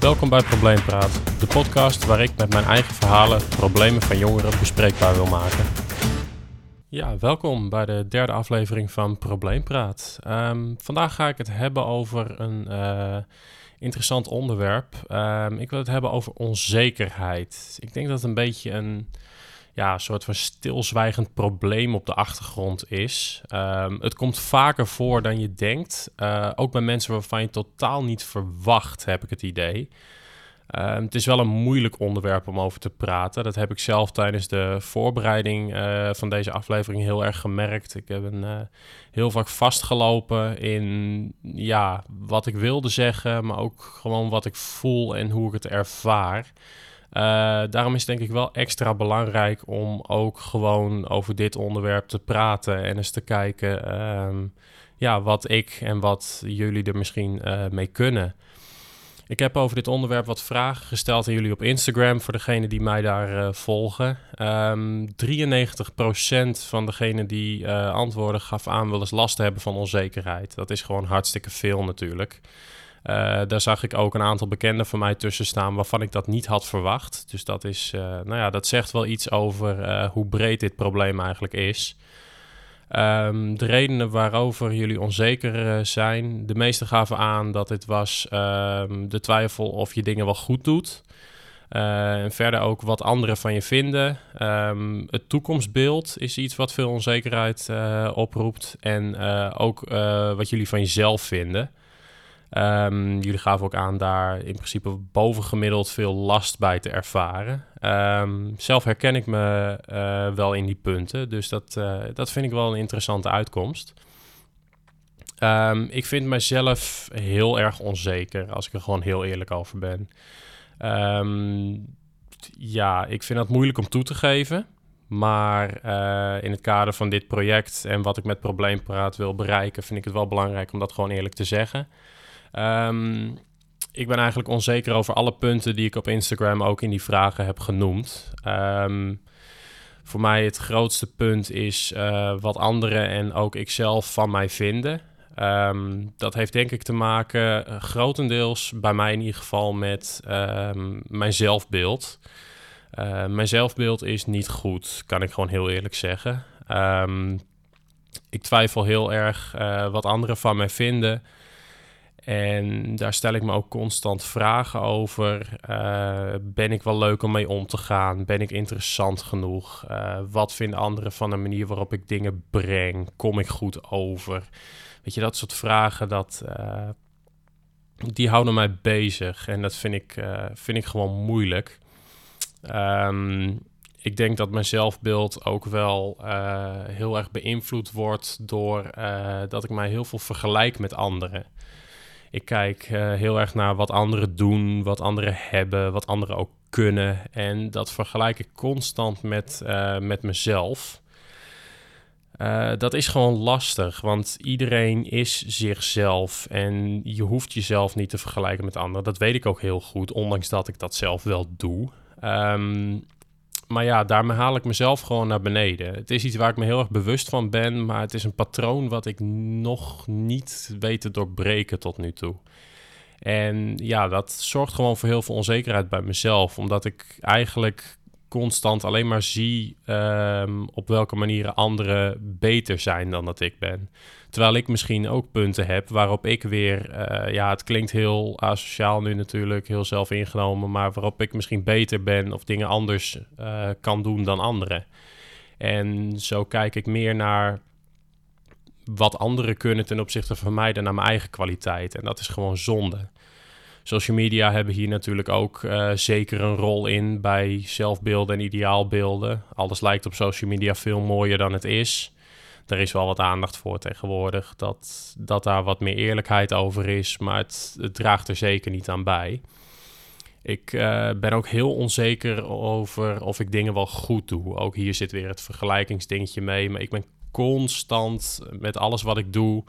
Welkom bij Probleempraat, de podcast waar ik met mijn eigen verhalen problemen van jongeren bespreekbaar wil maken. Ja, welkom bij de derde aflevering van Probleempraat. Um, vandaag ga ik het hebben over een uh, interessant onderwerp. Um, ik wil het hebben over onzekerheid. Ik denk dat het een beetje een ja, soort van stilzwijgend probleem op de achtergrond is. Um, het komt vaker voor dan je denkt. Uh, ook bij mensen waarvan je totaal niet verwacht, heb ik het idee. Um, het is wel een moeilijk onderwerp om over te praten. Dat heb ik zelf tijdens de voorbereiding uh, van deze aflevering heel erg gemerkt. Ik heb een, uh, heel vaak vastgelopen in ja, wat ik wilde zeggen, maar ook gewoon wat ik voel en hoe ik het ervaar. Uh, daarom is het denk ik wel extra belangrijk om ook gewoon over dit onderwerp te praten en eens te kijken um, ja, wat ik en wat jullie er misschien uh, mee kunnen. Ik heb over dit onderwerp wat vragen gesteld aan jullie op Instagram voor degenen die mij daar uh, volgen. Um, 93% van degenen die antwoorden gaf aan wel eens last te hebben van onzekerheid. Dat is gewoon hartstikke veel natuurlijk. Uh, daar zag ik ook een aantal bekenden van mij tussen staan waarvan ik dat niet had verwacht. Dus dat, is, uh, nou ja, dat zegt wel iets over uh, hoe breed dit probleem eigenlijk is. Um, de redenen waarover jullie onzeker zijn, de meeste gaven aan dat het was um, de twijfel of je dingen wel goed doet. en verder ook wat anderen van je vinden. Um, het toekomstbeeld is iets wat veel onzekerheid oproept. En ook wat jullie van jezelf vinden. Um, jullie gaven ook aan daar in principe bovengemiddeld veel last bij te ervaren. Um, zelf herken ik me uh, wel in die punten, dus dat, uh, dat vind ik wel een interessante uitkomst. Um, ik vind mezelf heel erg onzeker, als ik er gewoon heel eerlijk over ben. ja, ik vind dat moeilijk om toe te geven. Maar uh, in het kader van dit project en wat ik met Probleempraat wil bereiken, vind ik het wel belangrijk om dat gewoon eerlijk te zeggen. Um, ik ben eigenlijk onzeker over alle punten die ik op Instagram ook in die vragen heb genoemd. Um, voor mij het grootste punt is uh, wat anderen en ook ikzelf van mij vinden. Um, dat heeft denk ik te maken, uh, grotendeels bij mij in ieder geval, met mijn zelfbeeld. Uh, mijn zelfbeeld is niet goed, kan ik gewoon heel eerlijk zeggen. Ik twijfel heel erg wat anderen van mij vinden. En daar stel ik me ook constant vragen over. Uh, ben ik wel leuk om mee om te gaan? Ben ik interessant genoeg? Uh, wat vinden anderen van de manier waarop ik dingen breng? Kom ik goed over? Weet je, dat soort vragen, dat, uh, die houden mij bezig. En dat vind ik, vind ik gewoon moeilijk. Um, ik denk dat mijn zelfbeeld ook wel heel erg beïnvloed wordt door dat ik mij heel veel vergelijk met anderen. Ik kijk uh, heel erg naar wat anderen doen, wat anderen hebben, wat anderen ook kunnen. En dat vergelijk ik constant met, uh, met mezelf. Uh, dat is gewoon lastig, want iedereen is zichzelf en je hoeft jezelf niet te vergelijken met anderen. Dat weet ik ook heel goed, ondanks dat ik dat zelf wel doe. Um, maar ja, daarmee haal ik mezelf gewoon naar beneden. Het is iets waar ik me heel erg bewust van ben, maar het is een patroon wat ik nog niet weet te doorbreken tot nu toe. En ja, dat zorgt gewoon voor heel veel onzekerheid bij mezelf, omdat ik eigenlijk constant alleen maar zie um, op welke manieren anderen beter zijn dan dat ik ben. Terwijl ik misschien ook punten heb waarop ik weer, uh, ja, het klinkt heel asociaal nu natuurlijk, heel zelf ingenomen, maar waarop ik misschien beter ben of dingen anders uh, kan doen dan anderen. En zo kijk ik meer naar wat anderen kunnen ten opzichte van mij dan naar mijn eigen kwaliteit. En dat is gewoon zonde. Social media hebben hier natuurlijk ook uh, zeker een rol in bij zelfbeelden en ideaalbeelden. Alles lijkt op social media veel mooier dan het is. Er is wel wat aandacht voor tegenwoordig, dat, dat daar wat meer eerlijkheid over is, maar het, draagt er zeker niet aan bij. Ik uh, ben ook heel onzeker over of ik dingen wel goed doe. Ook hier zit weer het vergelijkingsdingetje mee, maar ik ben constant met alles wat ik doe.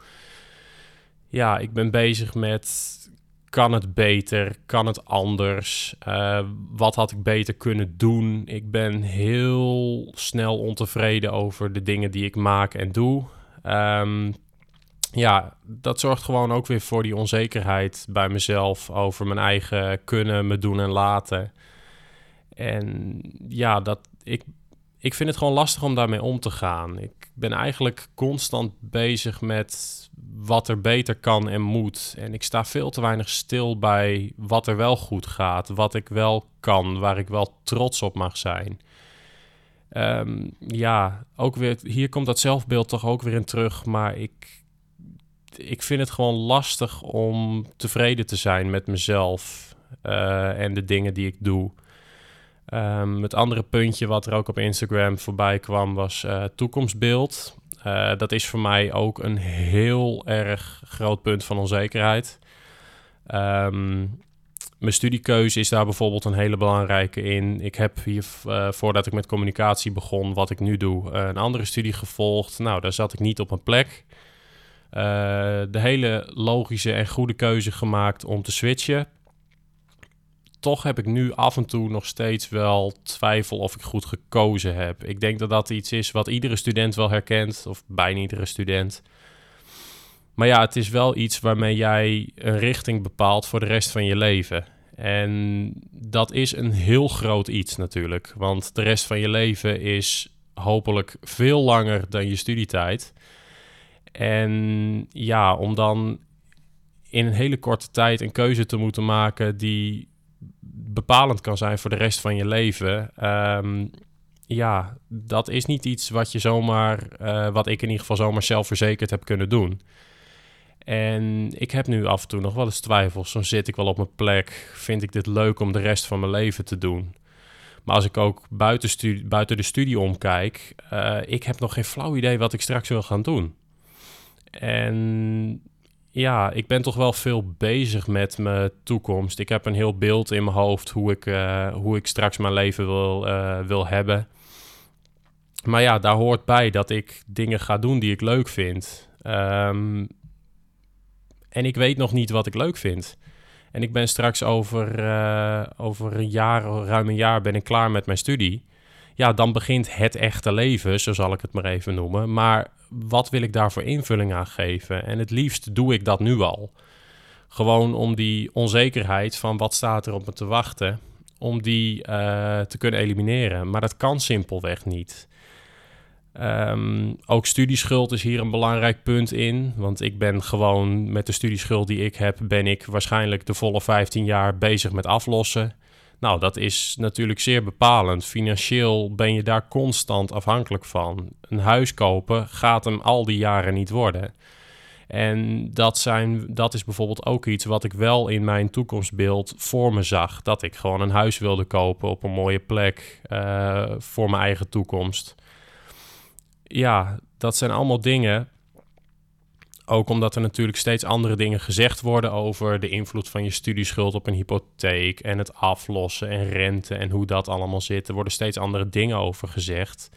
Ja, ik ben bezig met kan het beter? Kan het anders? Uh, wat had ik beter kunnen doen? Ik ben heel snel ontevreden over de dingen die ik maak en doe. Um, ja, dat zorgt gewoon ook weer voor die onzekerheid bij mezelf over mijn eigen kunnen, me doen en laten. En ja, dat, ik, ik vind het gewoon lastig om daarmee om te gaan. Ik ben eigenlijk constant bezig met wat er beter kan en moet. En ik sta veel te weinig stil bij wat er wel goed gaat, wat ik wel kan, waar ik wel trots op mag zijn. Ehm, ja, ook weer, hier komt dat zelfbeeld toch ook weer in terug. Maar ik, ik vind het gewoon lastig om tevreden te zijn met mezelf uh, en de dingen die ik doe. Um, het andere puntje wat er ook op Instagram voorbij kwam was uh, toekomstbeeld. Uh, dat is voor mij ook een heel erg groot punt van onzekerheid. Um, mijn studiekeuze is daar bijvoorbeeld een hele belangrijke in. Ik heb hier, uh, voordat ik met communicatie begon, wat ik nu doe, een andere studie gevolgd. Nou, daar zat ik niet op mijn plek. De hele logische en goede keuze gemaakt om te switchen toch heb ik nu af en toe nog steeds wel twijfel of ik goed gekozen heb. Ik denk dat dat iets is wat iedere student wel herkent, of bijna iedere student. Maar ja, het is wel iets waarmee jij een richting bepaalt voor de rest van je leven. En dat is een heel groot iets natuurlijk. Want de rest van je leven is hopelijk veel langer dan je studietijd. En ja, om dan in een hele korte tijd een keuze te moeten maken die bepalend kan zijn voor de rest van je leven. Ehm, ja, dat is niet iets wat je zomaar, uh, wat ik in ieder geval zomaar zelfverzekerd heb kunnen doen. En ik heb nu af en toe nog wel eens twijfels. Dan zit ik wel op mijn plek. Vind ik dit leuk om de rest van mijn leven te doen? Maar als ik ook buiten, studie, buiten de studie omkijk, uh, ik heb nog geen flauw idee wat ik straks wil gaan doen. En ja, ik ben toch wel veel bezig met mijn toekomst. Ik heb een heel beeld in mijn hoofd hoe ik, uh, hoe ik straks mijn leven wil, uh, wil hebben. Maar ja, daar hoort bij dat ik dingen ga doen die ik leuk vind. Um, en ik weet nog niet wat ik leuk vind. En ik ben straks over, uh, over een jaar, ruim een jaar, ben ik klaar met mijn studie. Ja, dan begint het echte leven, zo zal ik het maar even noemen. Maar wat wil ik daarvoor invulling aan geven? En het liefst doe ik dat nu al. Gewoon om die onzekerheid van wat staat er op me te wachten, om die uh, te kunnen elimineren. Maar dat kan simpelweg niet. Um, ook studieschuld is hier een belangrijk punt in. Want ik ben gewoon met de studieschuld die ik heb, ben ik waarschijnlijk de volle 15 jaar bezig met aflossen. Nou, dat is natuurlijk zeer bepalend. Financieel ben je daar constant afhankelijk van. Een huis kopen gaat hem al die jaren niet worden. En dat, zijn, dat is bijvoorbeeld ook iets wat ik wel in mijn toekomstbeeld voor me zag. Dat ik gewoon een huis wilde kopen op een mooie plek uh, voor mijn eigen toekomst. Ja, dat zijn allemaal dingen ook omdat er natuurlijk steeds andere dingen gezegd worden over de invloed van je studieschuld op een hypotheek en het aflossen en rente en hoe dat allemaal zit. Er worden steeds andere dingen over gezegd.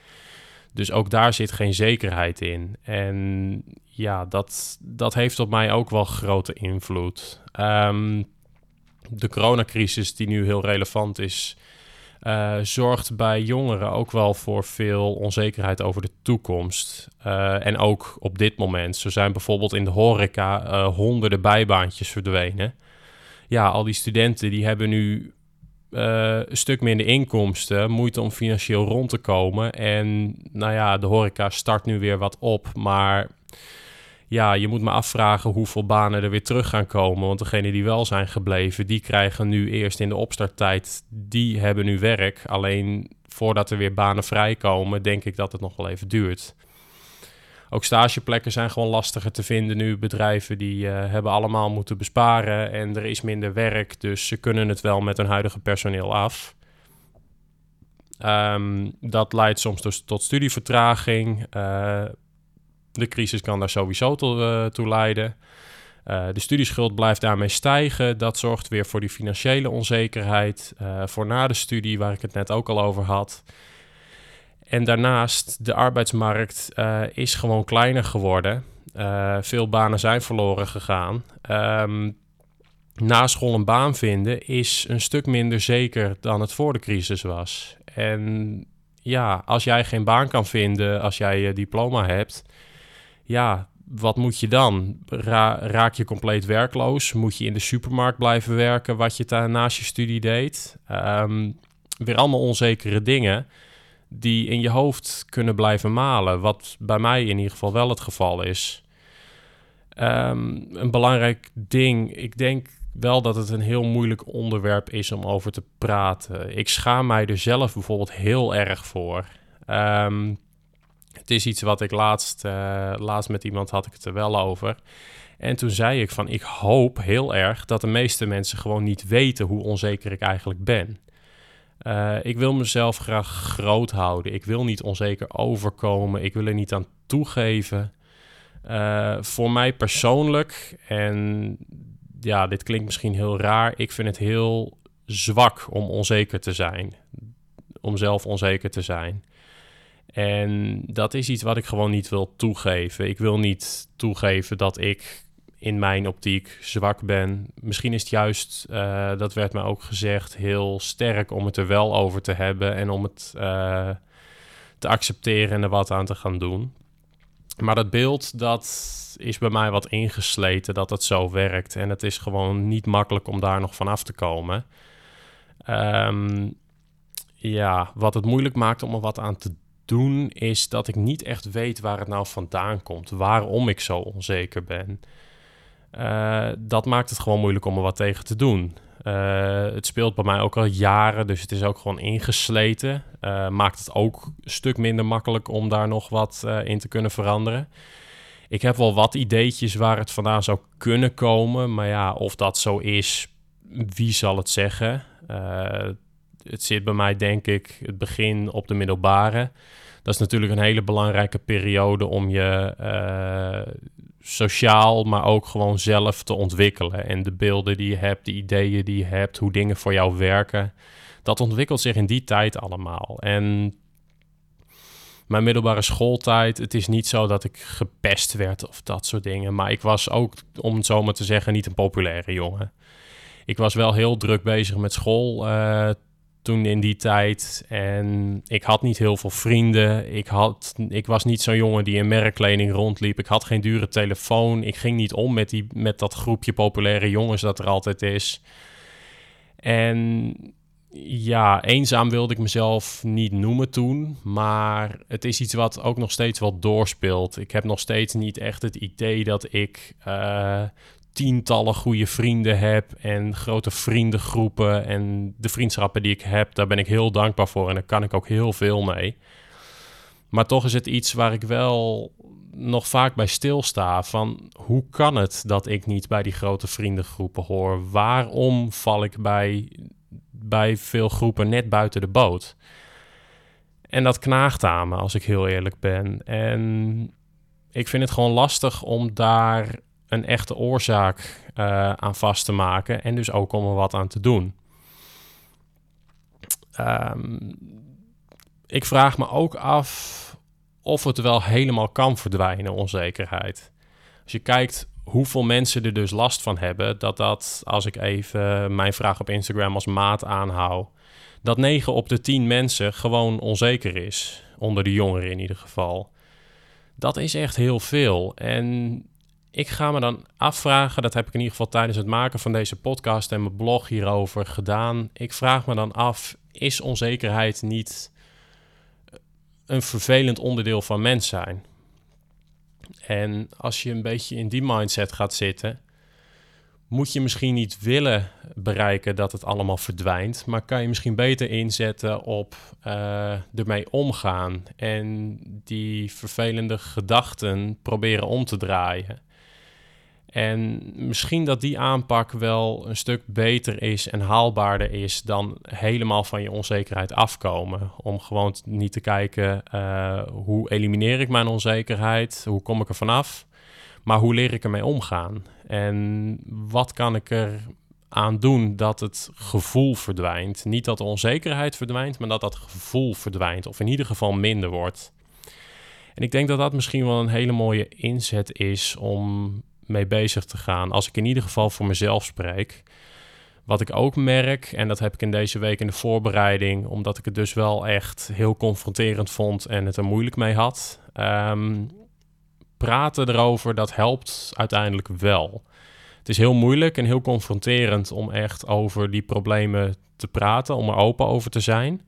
Dus ook daar zit geen zekerheid in. En ja, dat, dat heeft op mij ook wel grote invloed. Um, de coronacrisis, die nu heel relevant is, uh, zorgt bij jongeren ook wel voor veel onzekerheid over de toekomst. Uh, en ook op dit moment. Zo zijn bijvoorbeeld in de horeca uh, honderden bijbaantjes verdwenen. Ja, al die studenten die hebben nu een stuk minder inkomsten, moeite om financieel rond te komen. En nou ja, de horeca start nu weer wat op, maar ja, je moet me afvragen hoeveel banen er weer terug gaan komen. Want degenen die wel zijn gebleven, die krijgen nu eerst in de opstarttijd, die hebben nu werk. Alleen voordat er weer banen vrijkomen, denk ik dat het nog wel even duurt. Ook stageplekken zijn gewoon lastiger te vinden nu. Bedrijven die uh, hebben allemaal moeten besparen en er is minder werk. Dus ze kunnen het wel met hun huidige personeel af. Um, dat leidt soms dus tot studievertraging. Uh, de crisis kan daar sowieso toe, toe leiden. Uh, de studieschuld blijft daarmee stijgen. Dat zorgt weer voor die financiële onzekerheid. Uh, voor na de studie, waar ik het net ook al over had. En daarnaast, de arbeidsmarkt is gewoon kleiner geworden. veel banen zijn verloren gegaan. Um, na school een baan vinden is een stuk minder zeker dan het voor de crisis was. En ja, als jij geen baan kan vinden als jij je diploma hebt, ja, wat moet je dan? raak je compleet werkloos? Moet je in de supermarkt blijven werken, wat je daar naast je studie deed? Ehm, weer allemaal onzekere dingen die in je hoofd kunnen blijven malen. Wat bij mij in ieder geval wel het geval is. Ehm, een belangrijk ding, ik denk wel dat het een heel moeilijk onderwerp is om over te praten. Ik schaam mij er zelf bijvoorbeeld heel erg voor. Um, het is iets wat ik laatst, uh, laatst met iemand had ik het er wel over. En toen zei ik van ik hoop heel erg dat de meeste mensen gewoon niet weten hoe onzeker ik eigenlijk ben. Uh, ik wil mezelf graag groot houden. Ik wil niet onzeker overkomen. Ik wil er niet aan toegeven. Uh, voor mij persoonlijk, en ja, dit klinkt misschien heel raar, ik vind het heel zwak om onzeker te zijn. Om zelf onzeker te zijn. En dat is iets wat ik gewoon niet wil toegeven. Ik wil niet toegeven dat ik in mijn optiek zwak ben. Misschien is het juist, uh, dat werd mij ook gezegd, heel sterk om het er wel over te hebben en om het uh, te accepteren en er wat aan te gaan doen. Maar dat beeld, dat is bij mij wat ingesleten dat het zo werkt. En het is gewoon niet makkelijk om daar nog van af te komen. Um, ja, wat het moeilijk maakt om er wat aan te doen, is dat ik niet echt weet waar het nou vandaan komt. Waarom ik zo onzeker ben. Uh, dat maakt het gewoon moeilijk om er wat tegen te doen. Uh, het speelt bij mij ook al jaren, dus het is ook gewoon ingesleten. Uh, maakt het ook een stuk minder makkelijk om daar nog wat in te kunnen veranderen. Ik heb wel wat ideetjes waar het vandaan zou kunnen komen, maar ja, of dat zo is, wie zal het zeggen? Het zit bij mij, denk ik, het begin op de middelbare. Dat is natuurlijk een hele belangrijke periode om je uh, sociaal, maar ook gewoon zelf te ontwikkelen. En de beelden die je hebt, de ideeën die je hebt, hoe dingen voor jou werken, dat ontwikkelt zich in die tijd allemaal. En mijn middelbare schooltijd, het is niet zo dat ik gepest werd of dat soort dingen. Maar ik was ook, om het zo maar te zeggen, niet een populaire jongen. Ik was wel heel druk bezig met school. Uh, toen in die tijd. En ik had niet heel veel vrienden. Ik, had, ik was niet zo'n jongen die in merkkleding rondliep. Ik had geen dure telefoon. Ik ging niet om met, die, met dat groepje populaire jongens dat er altijd is. En ja, eenzaam wilde ik mezelf niet noemen toen. Maar het is iets wat ook nog steeds wel doorspeelt. Ik heb nog steeds niet echt het idee dat ik uh, tientallen goede vrienden heb en grote vriendengroepen en de vriendschappen die ik heb, daar ben ik heel dankbaar voor en daar kan ik ook heel veel mee. Maar toch is het iets waar ik wel nog vaak bij stilsta van hoe kan het dat ik niet bij die grote vriendengroepen hoor? Waarom val ik bij, bij veel groepen net buiten de boot? En dat knaagt aan me, als ik heel eerlijk ben. En ik vind het gewoon lastig om daar een echte oorzaak uh, aan vast te maken en dus ook om er wat aan te doen. Um, ik vraag me ook af of het wel helemaal kan verdwijnen, onzekerheid. Als je kijkt hoeveel mensen er dus last van hebben, dat dat, als ik even mijn vraag op Instagram als maat aanhoud, dat 9 op de 10 mensen gewoon onzeker is, onder de jongeren in ieder geval. Dat is echt heel veel. En ik ga me dan afvragen, dat heb ik in ieder geval tijdens het maken van deze podcast en mijn blog hierover gedaan. Ik vraag me dan af, is onzekerheid niet een vervelend onderdeel van mens zijn? En als je een beetje in die mindset gaat zitten, moet je misschien niet willen bereiken dat het allemaal verdwijnt, maar kan je misschien beter inzetten op uh, ermee omgaan en die vervelende gedachten proberen om te draaien. En misschien dat die aanpak wel een stuk beter is en haalbaarder is dan helemaal van je onzekerheid afkomen. Om gewoon niet te kijken uh, hoe elimineer ik mijn onzekerheid, hoe kom ik er vanaf, maar hoe leer ik ermee omgaan. En wat kan ik er aan doen dat het gevoel verdwijnt. Niet dat de onzekerheid verdwijnt, maar dat dat gevoel verdwijnt. Of in ieder geval minder wordt. En ik denk dat dat misschien wel een hele mooie inzet is om mee bezig te gaan. Als ik in ieder geval voor mezelf spreek. Wat ik ook merk, en dat heb ik in deze week in de voorbereiding, omdat ik het dus wel echt heel confronterend vond en het er moeilijk mee had. Um, praten erover, dat helpt uiteindelijk wel. Het is heel moeilijk en heel confronterend om echt over die problemen te praten, om er open over te zijn.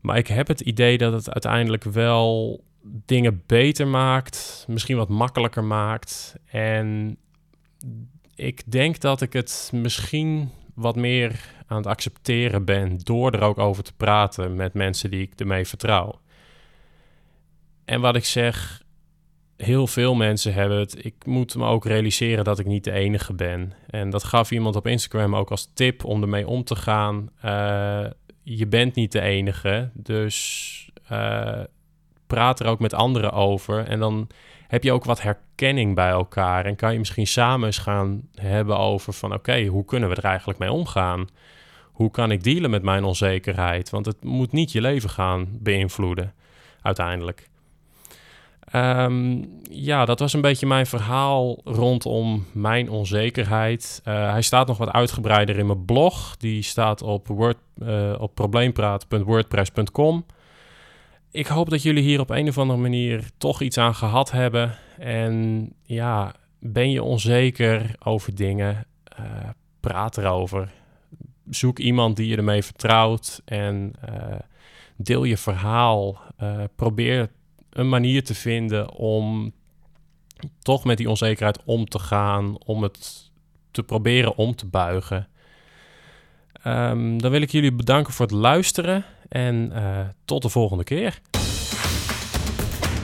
Maar ik heb het idee dat het uiteindelijk wel dingen beter maakt, misschien wat makkelijker maakt. En ik denk dat ik het misschien wat meer aan het accepteren ben door er ook over te praten met mensen die ik ermee vertrouw. En wat ik zeg, heel veel mensen hebben het. Ik moet me ook realiseren dat ik niet de enige ben. En dat gaf iemand op Instagram ook als tip om ermee om te gaan. Uh, je bent niet de enige, dus uh, praat er ook met anderen over. En dan heb je ook wat herkenning bij elkaar. En kan je misschien samen eens gaan hebben over van... oké, hoe kunnen we er eigenlijk mee omgaan? Hoe kan ik dealen met mijn onzekerheid? Want het moet niet je leven gaan beïnvloeden, uiteindelijk. Um, ja, dat was een beetje mijn verhaal rondom mijn onzekerheid. Uh, hij staat nog wat uitgebreider in mijn blog. Die staat op, word, uh, op probleempraat.wordpress.com. Ik hoop dat jullie hier op een of andere manier toch iets aan gehad hebben. En ja, ben je onzeker over dingen? Uh, praat erover. Zoek iemand die je ermee vertrouwt en deel je verhaal. probeer een manier te vinden om toch met die onzekerheid om te gaan, om het te proberen om te buigen. Um, dan wil ik jullie bedanken voor het luisteren en uh, tot de volgende keer.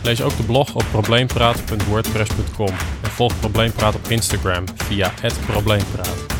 Lees ook de blog op probleempraat.wordpress.com en volg Probleempraat op Instagram via Probleempraat.